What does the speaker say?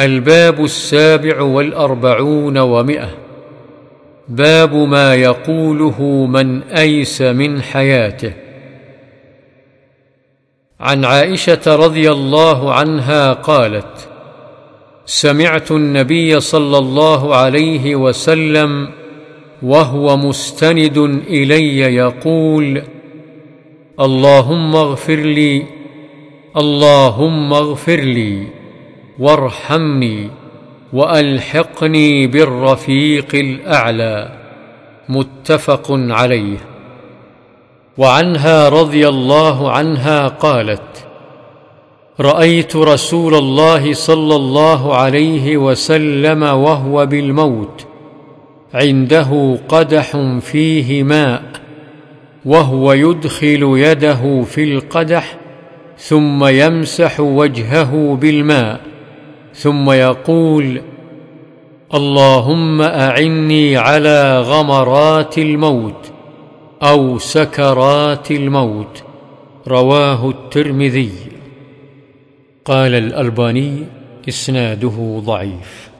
الباب السابع والأربعون ومئة. باب ما يقوله من أيس من حياته. عن عائشة رضي الله عنها قالت سمعت النبي صلى الله عليه وسلم وهو مستند إلي يقول اللهم اغفر لي اللهم اغفر لي. وارحمني وألحقني بالرفيق الأعلى متفق عليه. وعنها رضي الله عنها قالت رأيت رسول الله صلى الله عليه وسلم وهو بالموت عنده قدح فيه ماء وهو يدخل يده في القدح ثم يمسح وجهه بالماء. ثم يقول اللهم أعني على غمرات الموت أو سكرات الموت رواه الترمذي. قال الألباني إسناده ضعيف.